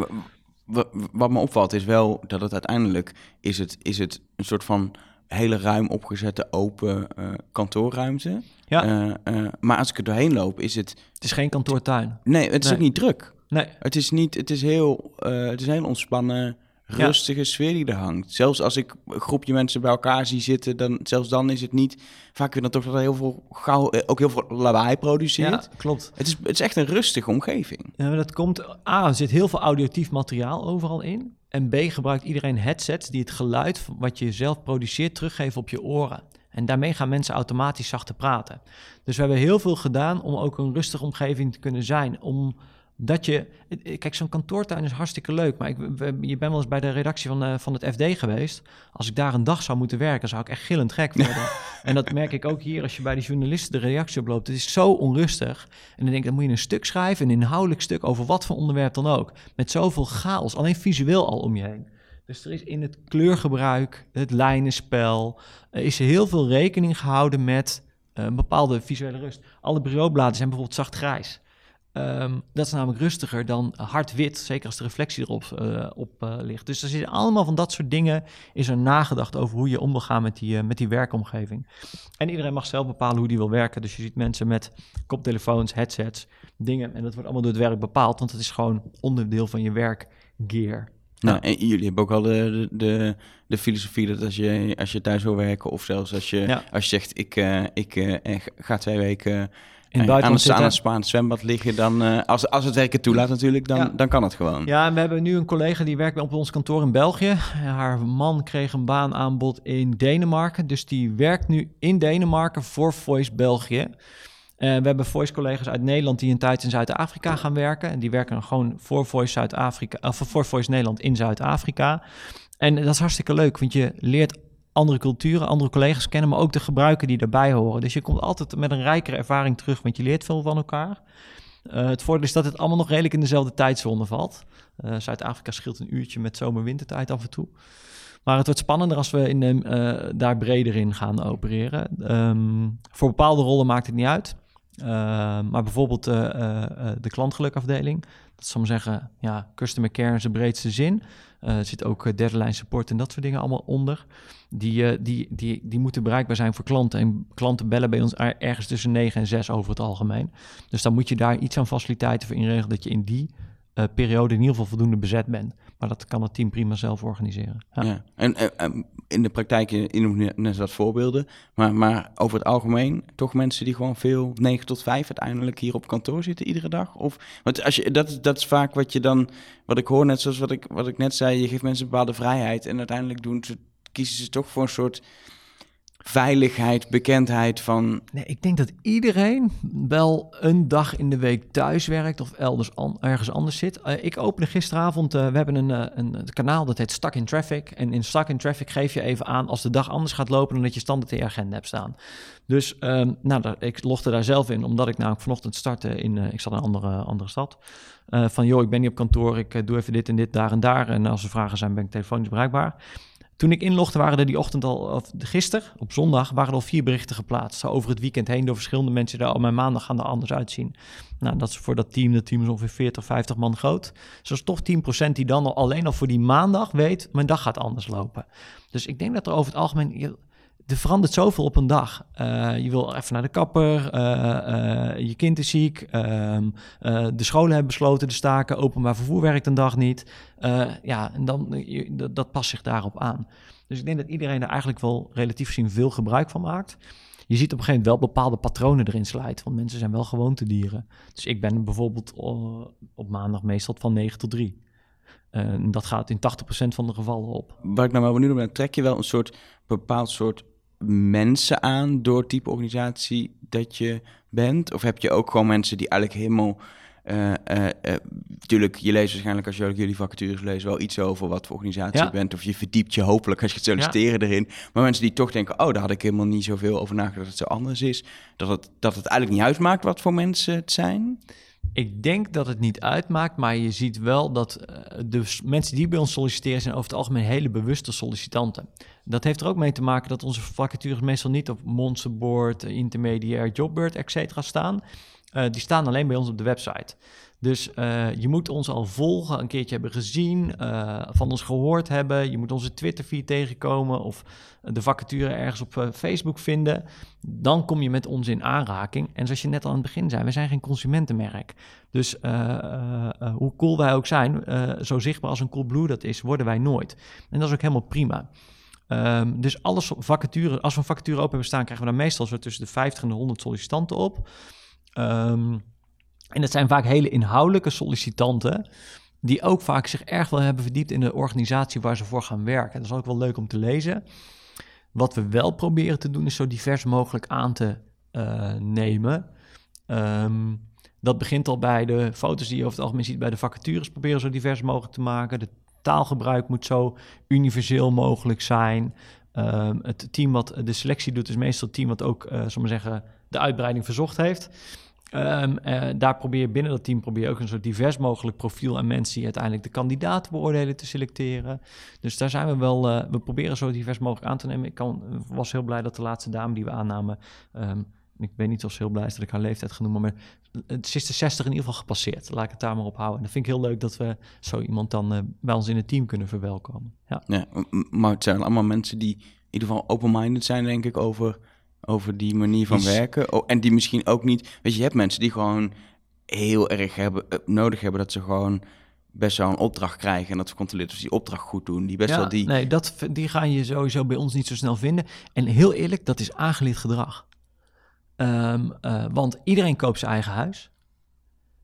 wat me opvalt is wel dat het uiteindelijk is het, is het een soort van hele ruim opgezette open kantoorruimte. Ja. maar als ik er doorheen loop is het... Het is geen kantoortuin. Nee, het is ook niet druk. Nee. Het is niet, het is heel, het is heel ontspannen rustige sfeer die er hangt. Zelfs als ik een groepje mensen bij elkaar zie zitten, dan, zelfs dan is het niet... Vaak weer dan toch dat er heel veel gauw, eh, ook heel veel lawaai produceert. Ja, klopt. Het is, het is echt een rustige omgeving. Ja, dat komt... A, er zit heel veel auditief materiaal overal in. En B, gebruikt iedereen headsets die het geluid wat je zelf produceert teruggeven op je oren. En daarmee gaan mensen automatisch zachter praten. Dus we hebben heel veel gedaan om ook een rustige omgeving te kunnen zijn. Om dat je... Kijk, zo'n kantoortuin is hartstikke leuk, maar ik, je bent wel eens bij de redactie van, uh, van het FD geweest. Als ik daar een dag zou moeten werken, zou ik echt gillend gek [LAUGHS] worden. en dat merk ik ook hier als je bij de journalisten de reactie oploopt. Het is zo onrustig. En dan denk ik, dan moet je een stuk schrijven, een inhoudelijk stuk over wat voor onderwerp dan ook. Met zoveel chaos, alleen visueel al om je heen. Dus er is in het kleurgebruik, het lijnenspel, uh, is heel veel rekening gehouden met uh, een bepaalde visuele rust. Alle bureaubladen zijn bijvoorbeeld zacht grijs. Um, dat is namelijk rustiger dan hard wit, zeker als de reflectie erop uh, op, uh, ligt. Dus er zitten allemaal van dat soort dingen, is er nagedacht over hoe je om wil gaan met die, uh, met die werkomgeving. En iedereen mag zelf bepalen hoe die wil werken. Dus je ziet mensen met koptelefoons, headsets, dingen. En dat wordt allemaal door het werk bepaald, want het is gewoon onderdeel van je werkgear. Nou, en jullie hebben ook al de, de, de filosofie dat als je, als je thuis wil werken, of zelfs als je, ja. als je zegt, ik, ik ga twee weken in het aan, een, aan een Spaans zwembad liggen, dan, uh, als, als het werken toelaat natuurlijk, dan, dan kan het gewoon. Ja, en we hebben nu een collega die werkt op ons kantoor in België. Haar man kreeg een baanaanbod in Denemarken, dus die werkt nu in Denemarken voor Voice België. we hebben voice-collega's uit Nederland die een tijd in Zuid-Afrika gaan werken. En die werken gewoon voor Voice, Zuid-Afrika, of voor Voice Nederland in Zuid-Afrika. En dat is hartstikke leuk, want je leert andere culturen, andere collega's kennen, maar ook de gebruiken die daarbij horen. Dus je komt altijd met een rijkere ervaring terug, want je leert veel van elkaar. Uh, het voordeel is dat het allemaal nog redelijk in dezelfde tijdzone valt. Uh, Zuid-Afrika scheelt een uurtje met zomer-wintertijd af en toe. Maar het wordt spannender als we in, uh, daar breder in gaan opereren. Um, voor bepaalde rollen maakt het niet uit. maar bijvoorbeeld de klantgelukafdeling, dat zeggen, ja, customer care in zijn breedste zin. Er zit ook derde lijn support en dat soort dingen allemaal onder. Die, die, die, die moeten bereikbaar zijn voor klanten. En klanten bellen bij ons ergens tussen 9 en 6 over het algemeen. Dus dan moet je daar iets aan faciliteiten voor inregelen dat je in die periode in ieder geval voldoende bezet bent. Maar dat kan het team prima zelf organiseren. Ja. En, en, in de praktijk, in net dat voorbeelden, maar, maar over het algemeen toch mensen die gewoon veel 9 tot 5 uiteindelijk hier op kantoor zitten iedere dag? Of, want als je, dat, dat is vaak wat je dan, wat ik hoor, net zoals wat ik, wat ik net zei, je geeft mensen een bepaalde vrijheid en uiteindelijk doen ze kiezen ze toch voor een soort veiligheid, bekendheid van. Nee, ik denk dat iedereen wel een dag in de week thuis werkt of elders ergens anders zit. Uh, ik opende gisteravond, uh, we hebben een, uh, een, kanaal dat heet Stuck in Traffic. En in Stuck in Traffic geef je even aan als de dag anders gaat lopen dan dat je standaard in je agenda hebt staan. Dus um, nou, ik logde daar zelf in, omdat ik namelijk vanochtend startte in, ik zat in een andere, andere stad. van joh, ik ben niet op kantoor, ik doe even dit en dit, daar en daar. En als er vragen zijn, ben ik telefonisch bereikbaar. Toen ik inlogde waren er die ochtend al, of gisteren, op zondag, waren er al vier berichten geplaatst. Over het weekend heen door verschillende mensen. Daar, oh, mijn maandag gaan er anders uitzien. Nou, dat is voor dat team, dat team is ongeveer 40, 50 man groot. Dus is toch 10% die dan al, alleen al voor die maandag weet, mijn dag gaat anders lopen. Dus ik denk dat er over het algemeen er verandert zoveel op een dag. Uh, je wil even naar de kapper, uh, uh, je kind is ziek, ehm, de scholen hebben besloten te staken, openbaar vervoer werkt een dag niet. ja, en dan, dat, dat past zich daarop aan. Dus ik denk dat iedereen er eigenlijk wel relatief gezien veel gebruik van maakt. Je ziet op een gegeven moment wel bepaalde patronen erin slijten, want mensen zijn wel gewoontedieren. Dus ik ben bijvoorbeeld op maandag meestal van 9 tot 3. dat gaat in 80% van de gevallen op. Waar ik nou wel benieuwd ben, trek je wel een soort bepaald soort mensen aan door type organisatie dat je bent? Of heb je ook gewoon mensen die eigenlijk helemaal... Uh, natuurlijk, je leest waarschijnlijk als je jullie vacatures leest wel iets over wat voor organisatie je bent. Of je verdiept je hopelijk als je het solliciteren erin. Maar mensen die toch denken, oh, daar had ik helemaal niet zoveel over nagedacht dat het zo anders is. Dat het, dat het eigenlijk niet uitmaakt wat voor mensen het zijn. Ik denk dat het niet uitmaakt, maar je ziet wel dat uh, de mensen die bij ons solliciteren zijn over het algemeen hele bewuste sollicitanten. Dat heeft er ook mee te maken dat onze vacatures meestal niet op Monsterboard, Intermediair, Jobbird, etc. staan. Uh, die staan alleen bij ons op de website. Dus uh, je moet ons al volgen, een keertje hebben gezien, uh, van ons gehoord hebben. Je moet onze Twitter-feed tegenkomen of de vacature ergens op uh, Facebook vinden. Dan kom je met ons in aanraking. En zoals je net al aan het begin zei, we zijn geen consumentenmerk. Dus hoe cool wij ook zijn, zo zichtbaar als een Coolblue dat is, worden wij nooit. En dat is ook helemaal prima. Um, dus alles vacature, als we een vacature open hebben staan, krijgen we dan meestal zo tussen de 50 en de 100 sollicitanten op. Um, en dat zijn vaak hele inhoudelijke sollicitanten, die ook vaak zich erg wel hebben verdiept in de organisatie waar ze voor gaan werken. Dat is ook wel leuk om te lezen. Wat we wel proberen te doen, is zo divers mogelijk aan te uh, nemen. Um, dat begint al bij de foto's die je over het algemeen ziet bij de vacatures, proberen zo divers mogelijk te maken. De taalgebruik moet zo universeel mogelijk zijn. Um, het team wat de selectie doet, is meestal het team wat ook, uh, zeggen, de uitbreiding verzocht heeft. Um, uh, daar probeer je binnen dat team probeer ook een zo divers mogelijk profiel aan mensen die uiteindelijk de kandidaten beoordelen te selecteren. Dus daar zijn we wel, uh, we proberen zo divers mogelijk aan te nemen. Ik kan, was heel blij dat de laatste dame die we aannamen, um, ik weet niet of ze heel blij is dat ik haar leeftijd genoemd, maar het is de 60 in ieder geval gepasseerd. Laat ik het daar maar op houden. En dat vind ik heel leuk dat we zo iemand dan bij ons in het team kunnen verwelkomen. Ja. ja, maar het zijn allemaal mensen die in ieder geval open-minded zijn, denk ik, over over die manier van werken. Oh, en die misschien ook niet. Weet je, je hebt mensen die gewoon heel erg hebben, uh, nodig hebben dat ze gewoon best wel een opdracht krijgen en dat ze controleren of ze die opdracht goed doen. Die best wel die. Nee, dat, die ga je sowieso bij ons niet zo snel vinden. En heel eerlijk, dat is aangeleerd gedrag. Um, uh, want iedereen koopt zijn eigen huis.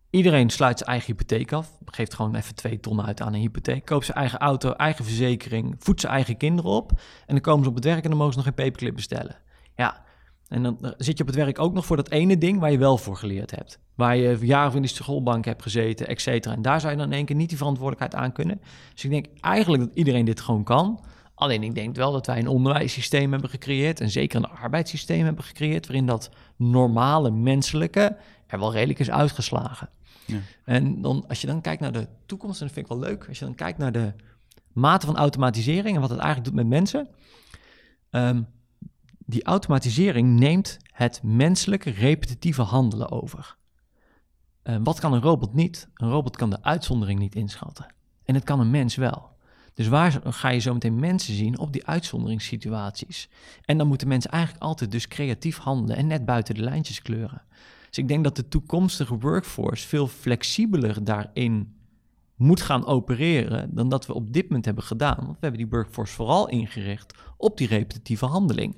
Iedereen sluit zijn eigen hypotheek af. Geeft gewoon even twee ton uit aan een hypotheek. Koopt zijn eigen auto, eigen verzekering. Voedt zijn eigen kinderen op. En dan komen ze op het werk en dan mogen ze nog geen paperclip bestellen. Ja, En dan eh, zit je op het werk ook nog voor dat ene ding waar je wel voor geleerd hebt. Waar je jaren of in de schoolbank hebt gezeten, et cetera. En daar zou je dan in één keer niet die verantwoordelijkheid aan kunnen. Dus ik denk eigenlijk dat iedereen dit gewoon kan. Alleen ik denk wel dat wij een onderwijssysteem hebben gecreëerd. En zeker een arbeidssysteem hebben gecreëerd. Waarin dat normale menselijke er wel redelijk is uitgeslagen. Ja. En dan, als je dan kijkt naar de toekomst, en dat vind ik wel leuk. Als je dan kijkt naar de mate van automatisering en wat het eigenlijk doet met mensen. Ehm, die automatisering neemt het menselijke repetitieve handelen over. Uh, wat kan een robot niet? Een robot kan de uitzondering niet inschatten. En het kan een mens wel. Dus waar ga je zo meteen mensen zien op die uitzonderingssituaties? En dan moeten mensen eigenlijk altijd dus creatief handelen en net buiten de lijntjes kleuren. Dus ik denk dat de toekomstige workforce veel flexibeler daarin moet gaan opereren dan dat we op dit moment hebben gedaan. Want we hebben die workforce vooral ingericht op die repetitieve handeling.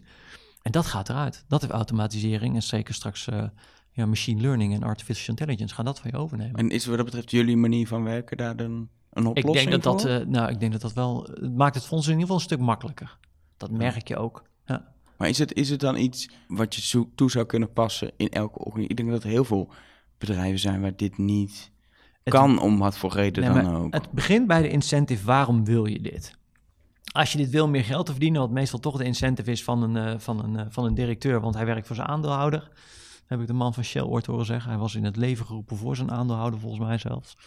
En dat gaat eruit. Dat heeft automatisering en zeker straks uh, ja, machine learning en artificial intelligence gaan dat van je overnemen. En is wat dat betreft jullie manier van werken daar dan een oplossing ik denk dat voor? dat, uh, nou, ik denk dat dat wel, het maakt het voor ons in ieder geval een stuk makkelijker. Dat merk je ook. Ja. Maar is het, is het dan iets wat je toe zou kunnen passen in elke organisatie? Ik denk dat er heel veel bedrijven zijn waar dit niet kan, om wat voor reden dan ook. Het begint bij de incentive, waarom wil je dit? Als je dit wil meer geld te verdienen, wat meestal toch de incentive is van een, uh, van een, uh, van een directeur, want hij werkt voor zijn aandeelhouder. Heb ik de man van Shell ooit horen zeggen. Hij was in het leven geroepen voor zijn aandeelhouder, volgens mij zelfs.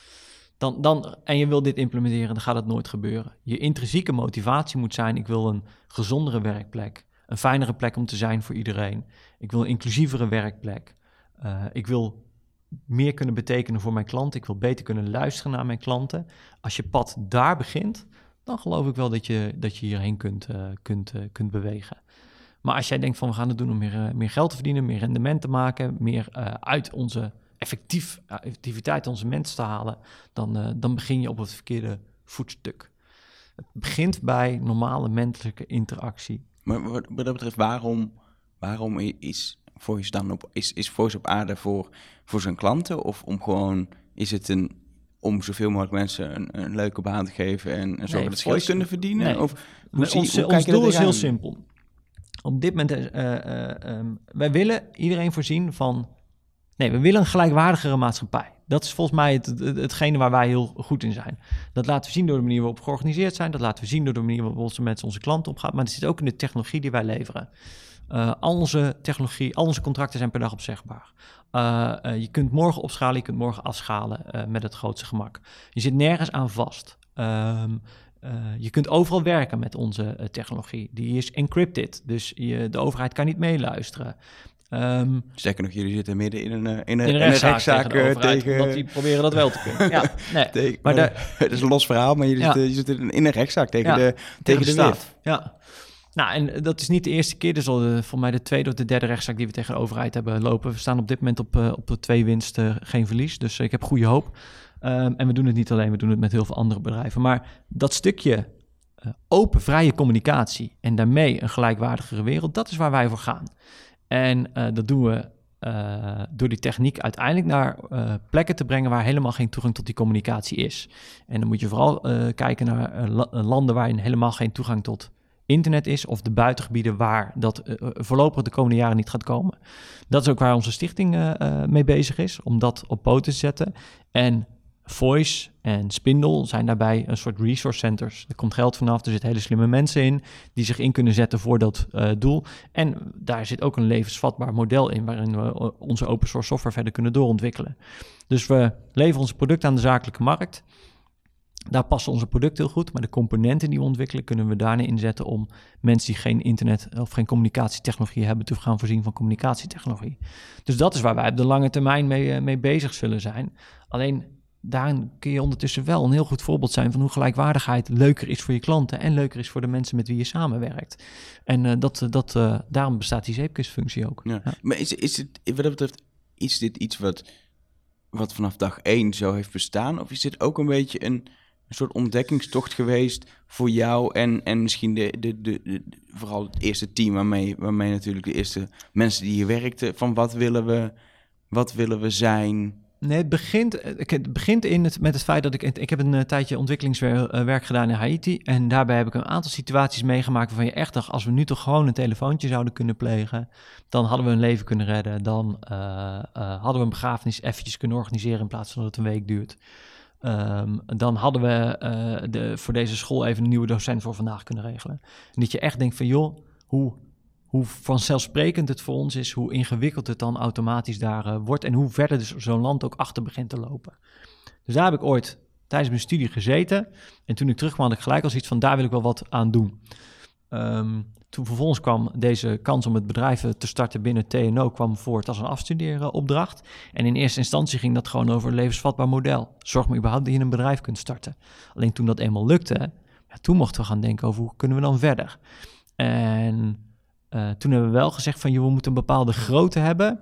Dan, dan, en je wil dit implementeren, dan gaat het nooit gebeuren. Je intrinsieke motivatie moet zijn: ik wil een gezondere werkplek, een fijnere plek om te zijn voor iedereen. Ik wil een inclusievere werkplek. Uh, ik wil meer kunnen betekenen voor mijn klanten. Ik wil beter kunnen luisteren naar mijn klanten. Als je pad daar begint, dan geloof ik wel dat je, dat je hierheen kunt, uh, kunt, uh, kunt bewegen. Maar als jij denkt van we gaan het doen om meer, uh, meer geld te verdienen, meer rendement te maken, meer uit onze effectief, effectiviteit onze mensen te halen, dan, dan begin je op het verkeerde voetstuk. Het begint bij normale menselijke interactie. Maar wat, wat dat betreft, waarom, waarom is Voice dan op, is, is Voice op aarde voor, voor zijn klanten? Of om gewoon, is het een, om zoveel mogelijk mensen een, een leuke baan te geven en, en zorgen dat ze geld kunnen verdienen? Nee. Of hoe ons, ons doel is heel simpel. Op dit moment, uh, uh, um, wij willen iedereen voorzien van, nee, we willen een gelijkwaardigere maatschappij. Dat is volgens mij het, het, hetgene waar wij heel goed in zijn. Dat laten we zien door de manier waarop we georganiseerd zijn. Dat laten we zien door de manier waarop onze met onze klanten omgaan. Maar het zit ook in de technologie die wij leveren. Uh, al onze technologie, al onze contracten zijn per dag opzegbaar. Uh, uh, je kunt morgen opschalen, je kunt morgen afschalen met het grootste gemak. Je zit nergens aan vast. Um, je kunt overal werken met onze technologie. Die is encrypted, dus je, de overheid kan niet meeluisteren. Um, Sterker nog, jullie zitten midden in een, in een, in een rechtszaak, rechtszaak tegen, tegen... Want die proberen dat wel te kunnen. [LAUGHS] ja, nee. tegen, maar de, [LAUGHS] het is een los verhaal, maar jullie ja. zitten, je zit in een rechtszaak tegen, ja, de, tegen, tegen de, de staat. Ja. Nou, en dat is niet de eerste keer. Is al voor mij de tweede of de derde rechtszaak die we tegen de overheid hebben lopen. We staan op dit moment op, uh, op de twee winsten, geen verlies. Dus ik heb goede hoop. Um, en we doen het niet alleen, we doen het met heel veel andere bedrijven. Maar dat stukje open, vrije communicatie en daarmee een gelijkwaardigere wereld, dat is waar wij voor gaan. En dat doen we door die techniek uiteindelijk naar plekken te brengen waar helemaal geen toegang tot die communicatie is. En dan moet je vooral kijken naar la landen waarin helemaal geen toegang tot internet is of de buitengebieden waar dat uh, voorlopig de komende jaren niet gaat komen. Dat is ook waar onze stichting uh, mee bezig is, om dat op poten te zetten. En Voice en Spindle zijn daarbij een soort resource centers. Er komt geld vanaf, er zitten hele slimme mensen in die zich in kunnen zetten voor dat doel. En daar zit ook een levensvatbaar model in waarin we onze open source software verder kunnen doorontwikkelen. Dus we leveren onze producten aan de zakelijke markt. Daar passen onze producten heel goed, maar de componenten die we ontwikkelen kunnen we daarna inzetten om mensen die geen internet of geen communicatietechnologie hebben te gaan voorzien van communicatietechnologie. Dus dat is waar wij op de lange termijn mee, mee bezig zullen zijn. Alleen daarin kun je ondertussen wel een heel goed voorbeeld zijn van hoe gelijkwaardigheid leuker is voor je klanten en leuker is voor de mensen met wie je samenwerkt. En uh, dat, dat, uh, daarom bestaat die zeepkistfunctie ook. Ja. Ja. Maar is, is het, wat dat betreft, is dit iets wat, wat vanaf dag één zo heeft bestaan? Of is dit ook een beetje een een soort ontdekkingstocht geweest voor jou en, en misschien de, de, de, vooral het eerste team waarmee, waarmee natuurlijk de eerste mensen die hier werkten, van wat willen we, wat willen we zijn Nee, het begint, eh, het begint in het, met het feit dat ik... Ik heb een uh, tijdje ontwikkelingswerk gedaan in Haiti. En daarbij heb ik een aantal situaties meegemaakt waarvan je echt als we nu toch gewoon een telefoontje zouden kunnen plegen... dan hadden we een leven kunnen redden. Dan uh, hadden we een begrafenis eventjes kunnen organiseren... in plaats van dat het een week duurt. Um, dan hadden we de, voor deze school even een nieuwe docent voor vandaag kunnen regelen. En dat je echt denkt van joh, hoe hoe vanzelfsprekend het voor ons is, hoe ingewikkeld het dan automatisch daar uh, wordt en hoe verder dus zo'n land ook achter begint te lopen. Dus daar heb ik ooit tijdens mijn studie gezeten en toen ik terugkwam had ik gelijk al zoiets van daar wil ik wel wat aan doen. Um, toen vervolgens kwam deze kans om het bedrijf te starten binnen TNO kwam voort als een afstudeeropdracht. En in eerste instantie ging dat gewoon over een levensvatbaar model. Zorg maar überhaupt dat je een bedrijf kunt starten. Alleen toen dat eenmaal lukte, ja, toen mochten we gaan denken over hoe kunnen we dan verder. En uh, toen hebben we wel gezegd van, je, we moeten een bepaalde grootte hebben.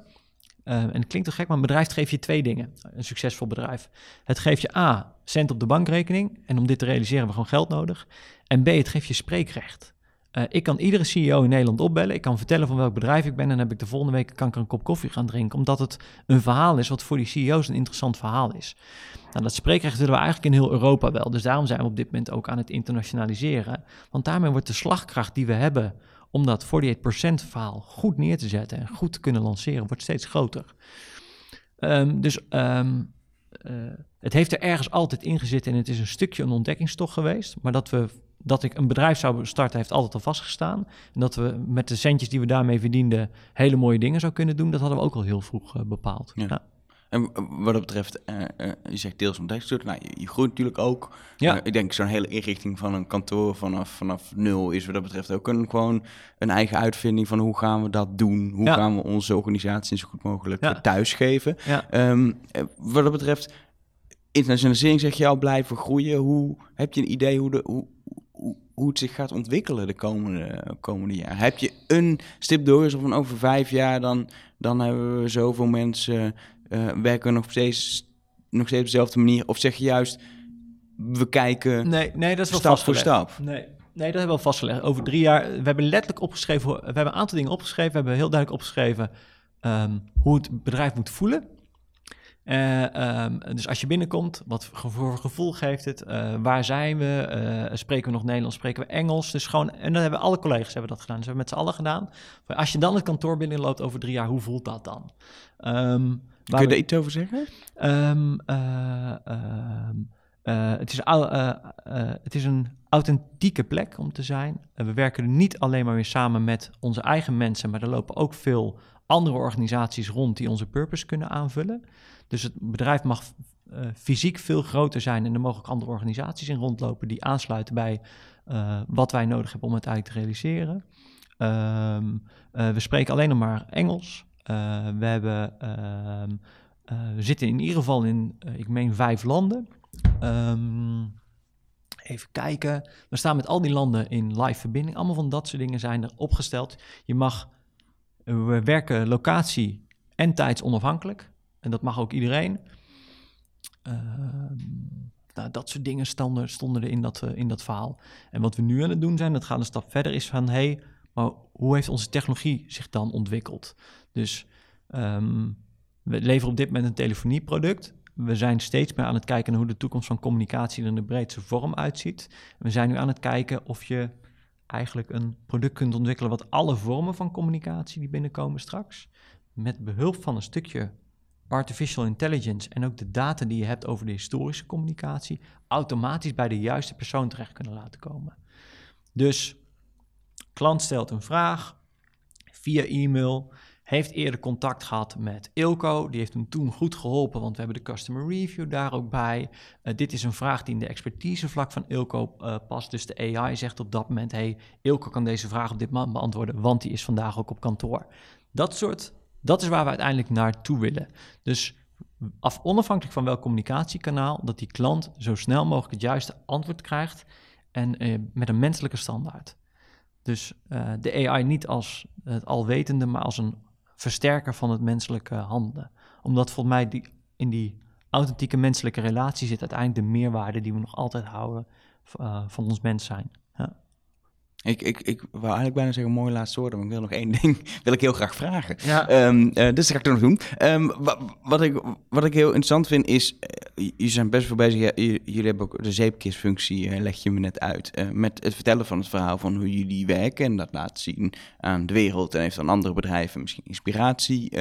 Uh, en het klinkt toch gek, maar een bedrijf geeft je twee dingen. Een succesvol bedrijf. Het geeft je A, cent op de bankrekening. En om dit te realiseren hebben we gewoon geld nodig. En B, het geeft je spreekrecht. Uh, ik kan iedere CEO in Nederland opbellen. Ik kan vertellen van welk bedrijf ik ben. En dan heb ik de volgende week kan ik een kop koffie gaan drinken. Omdat het een verhaal is wat voor die CEO's een interessant verhaal is. Nou, dat spreekrecht willen we eigenlijk in heel Europa wel. Dus daarom zijn we op dit moment ook aan het internationaliseren. Want daarmee wordt de slagkracht die we hebben om dat 48% verhaal goed neer te zetten en goed te kunnen lanceren, wordt steeds groter. Um, dus um, uh, het heeft er ergens altijd in gezeten en het is een stukje een ontdekkingstocht geweest. Maar dat, we, dat ik een bedrijf zou starten, heeft altijd al vastgestaan. En dat we met de centjes die we daarmee verdienden hele mooie dingen zou kunnen doen, dat hadden we ook al heel vroeg uh, bepaald. Ja. ja. En wat dat betreft, uh, uh, je zegt deels ontdekkingsstoot. Nou, je, je, groeit natuurlijk ook. Ja. Ik denk zo'n hele inrichting van een kantoor vanaf, vanaf nul is wat dat betreft ook een, gewoon een eigen uitvinding van hoe gaan we dat doen? Hoe ja. gaan we onze organisatie zo goed mogelijk ja. thuisgeven? Um, wat dat betreft, internationalisering zeg je al blijven groeien. Hoe heb je een idee hoe, de, hoe, hoe, het zich gaat ontwikkelen de komende, komende jaar? Heb je een stip door, of van over vijf jaar dan, dan hebben we zoveel mensen uh, werken nog steeds, nog steeds op dezelfde manier? Of zeg je juist, we kijken nee, nee, dat is wel stap voor stap? Nee. Nee, dat hebben we al vastgelegd. Over drie jaar, we hebben letterlijk opgeschreven, we hebben een aantal dingen opgeschreven. We hebben heel duidelijk opgeschreven um, hoe het bedrijf moet voelen. Uh, um, dus als je binnenkomt, wat voor gevoel geeft het? Uh, waar zijn we? Uh, spreken we nog Nederlands? Spreken we Engels? Dus gewoon, en dan hebben alle collega's hebben dat gedaan. Dus we hebben met z'n allen gedaan. Als je dan het kantoor binnenloopt over drie jaar, hoe voelt dat dan? Um, Kun je er iets over zeggen? Um, het, is, het is een authentieke plek om te zijn. we werken er niet alleen maar weer samen met onze eigen mensen, maar er lopen ook veel andere organisaties rond die onze purpose kunnen aanvullen. Dus het bedrijf mag uh, fysiek veel groter zijn en er mogen ook andere organisaties in rondlopen die aansluiten bij uh, wat wij nodig hebben om het eigenlijk te realiseren. Um, uh, we spreken alleen nog maar Engels. we, hebben, we zitten in ieder geval in, ik meen, vijf landen. Um, even kijken. We staan met al die landen in live verbinding. Allemaal van dat soort dingen zijn er opgesteld. Je mag, we werken locatie en tijds onafhankelijk. En dat mag ook iedereen. Uh, nou, dat soort dingen stonden, stonden er in dat, uh, in dat verhaal. En wat we nu aan het doen zijn, dat gaat een stap verder, is van... hey, maar hoe heeft onze technologie zich dan ontwikkeld? Dus um, we leveren op dit moment een telefonieproduct. We zijn steeds meer aan het kijken naar hoe de toekomst van communicatie er in de breedste vorm uitziet. We zijn nu aan het kijken of je eigenlijk een product kunt ontwikkelen wat alle vormen van communicatie die binnenkomen straks, met behulp van een stukje artificial intelligence en ook de data die je hebt over de historische communicatie automatisch bij de juiste persoon terecht kunnen laten komen. Dus klant stelt een vraag via e-mail, heeft eerder contact gehad met Ilco, die heeft hem toen goed geholpen, want we hebben de customer review daar ook bij. Uh, dit is een vraag die in de expertisevlak van Ilco uh, past, dus de AI zegt op dat moment, hey, Ilco kan deze vraag op dit moment beantwoorden, want die is vandaag ook op kantoor. Dat soort dat is waar we uiteindelijk naartoe willen. Dus af, onafhankelijk van welk communicatiekanaal, dat die klant zo snel mogelijk het juiste antwoord krijgt en eh, met een menselijke standaard. Dus uh, de AI niet als het alwetende, maar als een versterker van het menselijke handelen. Omdat volgens mij die, in die authentieke menselijke relatie zit uiteindelijk de meerwaarde die we nog altijd houden uh, van ons mens zijn. Ik, ik, ik wou eigenlijk bijna zeggen mooi laatste woorden, maar ik wil nog één [LAUGHS] ding wil ik heel graag vragen. Ja. Ehm, eh, dus dat ga ik toch nog doen. Ehm, wa- wat, ik, wat ik heel interessant vind is, eh, jullie zijn best wel bezig, ja, jullie hebben ook de zeepkistfunctie, eh, leg je me net uit, met het vertellen van het verhaal van hoe jullie werken en dat laten zien aan de wereld en heeft aan andere bedrijven misschien inspiratie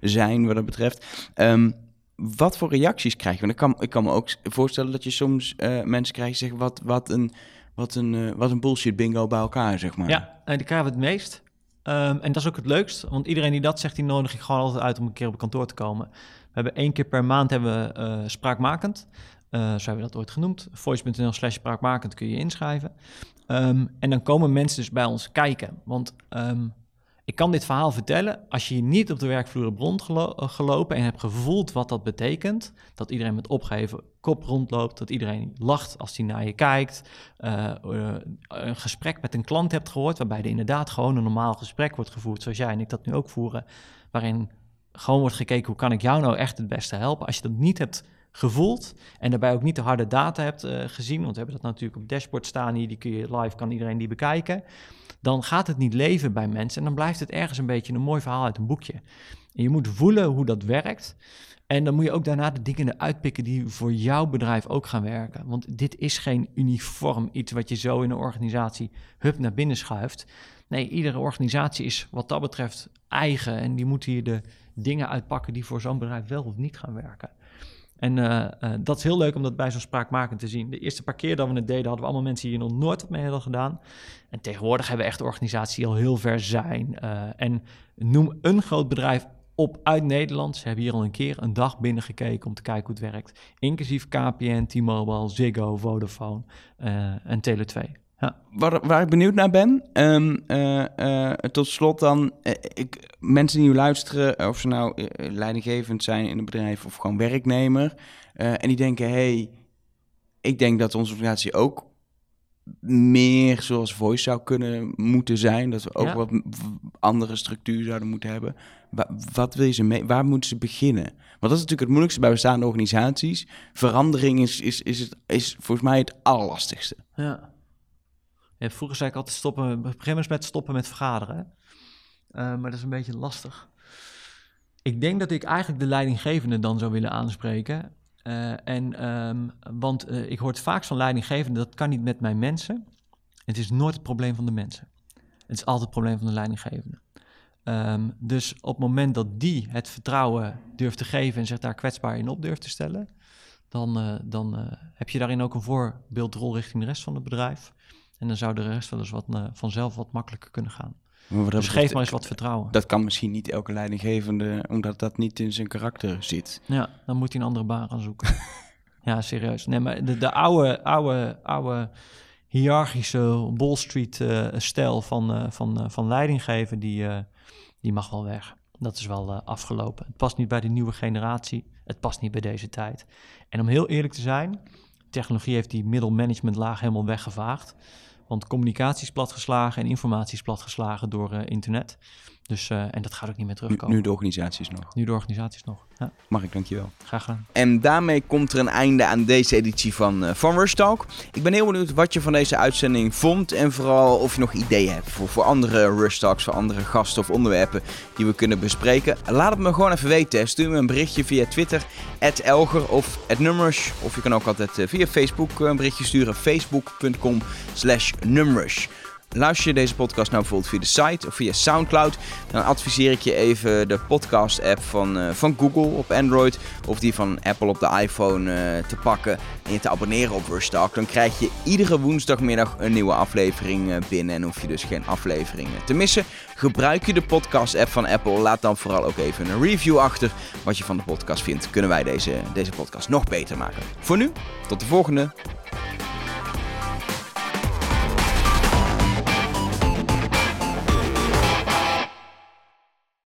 zijn wat dat betreft. Ehm, wat voor reacties krijg je? Want ik kan, ik kan me ook voorstellen dat je soms mensen krijgt die zeggen wat, wat een... Wat een, eh, wat een bullshit bingo bij elkaar, zeg maar. Ja, en die krijgen we het meest. Ehm, en dat is ook het leukst, want iedereen die dat zegt, die nodig ik gewoon altijd uit om een keer op kantoor te komen. We hebben één keer per maand hebben we eh, spraakmakend. Eh, zo hebben we dat ooit genoemd. Voice.nl slash spraakmakend kun je inschrijven. Ehm, en dan komen mensen dus bij ons kijken. Want ehm, ik kan dit verhaal vertellen als je hier niet op de werkvloer hebt rondgelopen en hebt gevoeld wat dat betekent. Dat iedereen met opgeheven kop rondloopt, dat iedereen lacht als hij naar je kijkt. eh, eh, een gesprek met een klant hebt gehoord, waarbij er inderdaad gewoon een normaal gesprek wordt gevoerd, zoals jij en ik dat nu ook voeren. Waarin gewoon wordt gekeken, hoe kan ik jou nou echt het beste helpen? Als je dat niet hebt gevoeld en daarbij ook niet de harde data hebt eh, gezien, want we hebben dat natuurlijk op dashboard staan hier, die kun je live, kan iedereen die bekijken dan gaat het niet leven bij mensen en dan blijft het ergens een beetje een mooi verhaal uit een boekje. En je moet voelen hoe dat werkt. En dan moet je ook daarna de dingen eruit pikken die voor jouw bedrijf ook gaan werken. Want dit is geen uniform iets wat je zo in een organisatie hup naar binnen schuift. Nee, iedere organisatie is wat dat betreft eigen en die moet hier de dingen uitpakken die voor zo'n bedrijf wel of niet gaan werken. En eh, eh, dat is heel leuk om dat bij zo'n spraakmakend te zien. De eerste paar keer dat we het deden, hadden we allemaal mensen die hier nog nooit wat mee hadden gedaan. En tegenwoordig hebben we echt organisaties die al heel ver zijn. Eh, en noem een groot bedrijf op uit Nederland. Ze hebben hier al een keer een dag binnengekeken om te kijken hoe het werkt. Inclusief KPN, T-Mobile, Ziggo, Vodafone eh, en Tele2. Ja. Waar, waar ik benieuwd naar ben, eh, tot slot dan, ik, mensen die nu luisteren, of ze nou leidinggevend zijn in een bedrijf of gewoon werknemer, en die denken, hey, ik denk dat onze organisatie ook meer zoals Voice zou kunnen moeten zijn, dat we ook Ja. wat andere structuur zouden moeten hebben. Wa- wat wil je ze mee, waar moeten ze beginnen? Want dat is natuurlijk het moeilijkste bij bestaande organisaties. Verandering is, is, is, het, is volgens mij het allerlastigste. Ja. ja. Vroeger zei ik altijd stoppen, begin eens met stoppen met vergaderen. Eh, maar dat is een beetje lastig. Ik denk dat ik eigenlijk de leidinggevende dan zou willen aanspreken. Eh, en, ehm, want eh, ik hoor het vaak van leidinggevenden, dat kan niet met mijn mensen. Het is nooit het probleem van de mensen. Het is altijd het probleem van de leidinggevende. Ehm, dus op het moment dat die het vertrouwen durft te geven en zich daar kwetsbaar in op durft te stellen, dan, eh, dan heb je daarin ook een voorbeeldrol richting de rest van het bedrijf. En dan zou de rest wel eens wat, vanzelf wat makkelijker kunnen gaan. Maar Dus geef maar eens wat vertrouwen. Dat kan misschien niet elke leidinggevende, omdat dat niet in zijn karakter zit. Ja, dan moet hij een andere baan gaan zoeken. [LAUGHS] ja, serieus. Nee, maar de, de oude, oude, oude hiërarchische Wall Street eh, van, eh, van, eh, van leidinggeven, die, die mag wel weg. Dat is wel afgelopen. Het past niet bij de nieuwe generatie. Het past niet bij deze tijd. En om heel eerlijk te zijn, technologie heeft die middelmanagementlaag helemaal weggevaagd. Want communicatie is platgeslagen en informatie is platgeslagen door eh, internet. Dus, eh, en dat gaat ook niet meer terugkomen. nu de organisaties nog. nu de organisaties nog. Ja, Mag ik, dankjewel. graag gedaan. En daarmee komt er een einde aan deze editie van, eh van Rush Talk. Ik ben heel benieuwd wat je van deze uitzending vond. En vooral of je nog ideeën hebt voor, voor andere Rush Talks, voor andere gasten of onderwerpen die we kunnen bespreken. Laat het me gewoon even weten. Stuur me een berichtje via Twitter, Elger of Numrush. Of je kan ook altijd eh, via Facebook een berichtje sturen. Facebook.com slash. Luister je deze podcast nou bijvoorbeeld via de site of via Soundcloud, dan adviseer ik je even de podcast-app van, eh, van Google op Android of die van Apple op de iPhone eh, te pakken en je te abonneren op Rush Talk. Dan krijg je iedere woensdagmiddag een nieuwe aflevering eh, binnen en hoef je dus geen afleveringen te missen. Gebruik je de podcast-app van Apple, laat dan vooral ook even een review achter wat je van de podcast vindt. Kunnen wij deze, deze podcast nog beter maken. Voor nu, tot de volgende.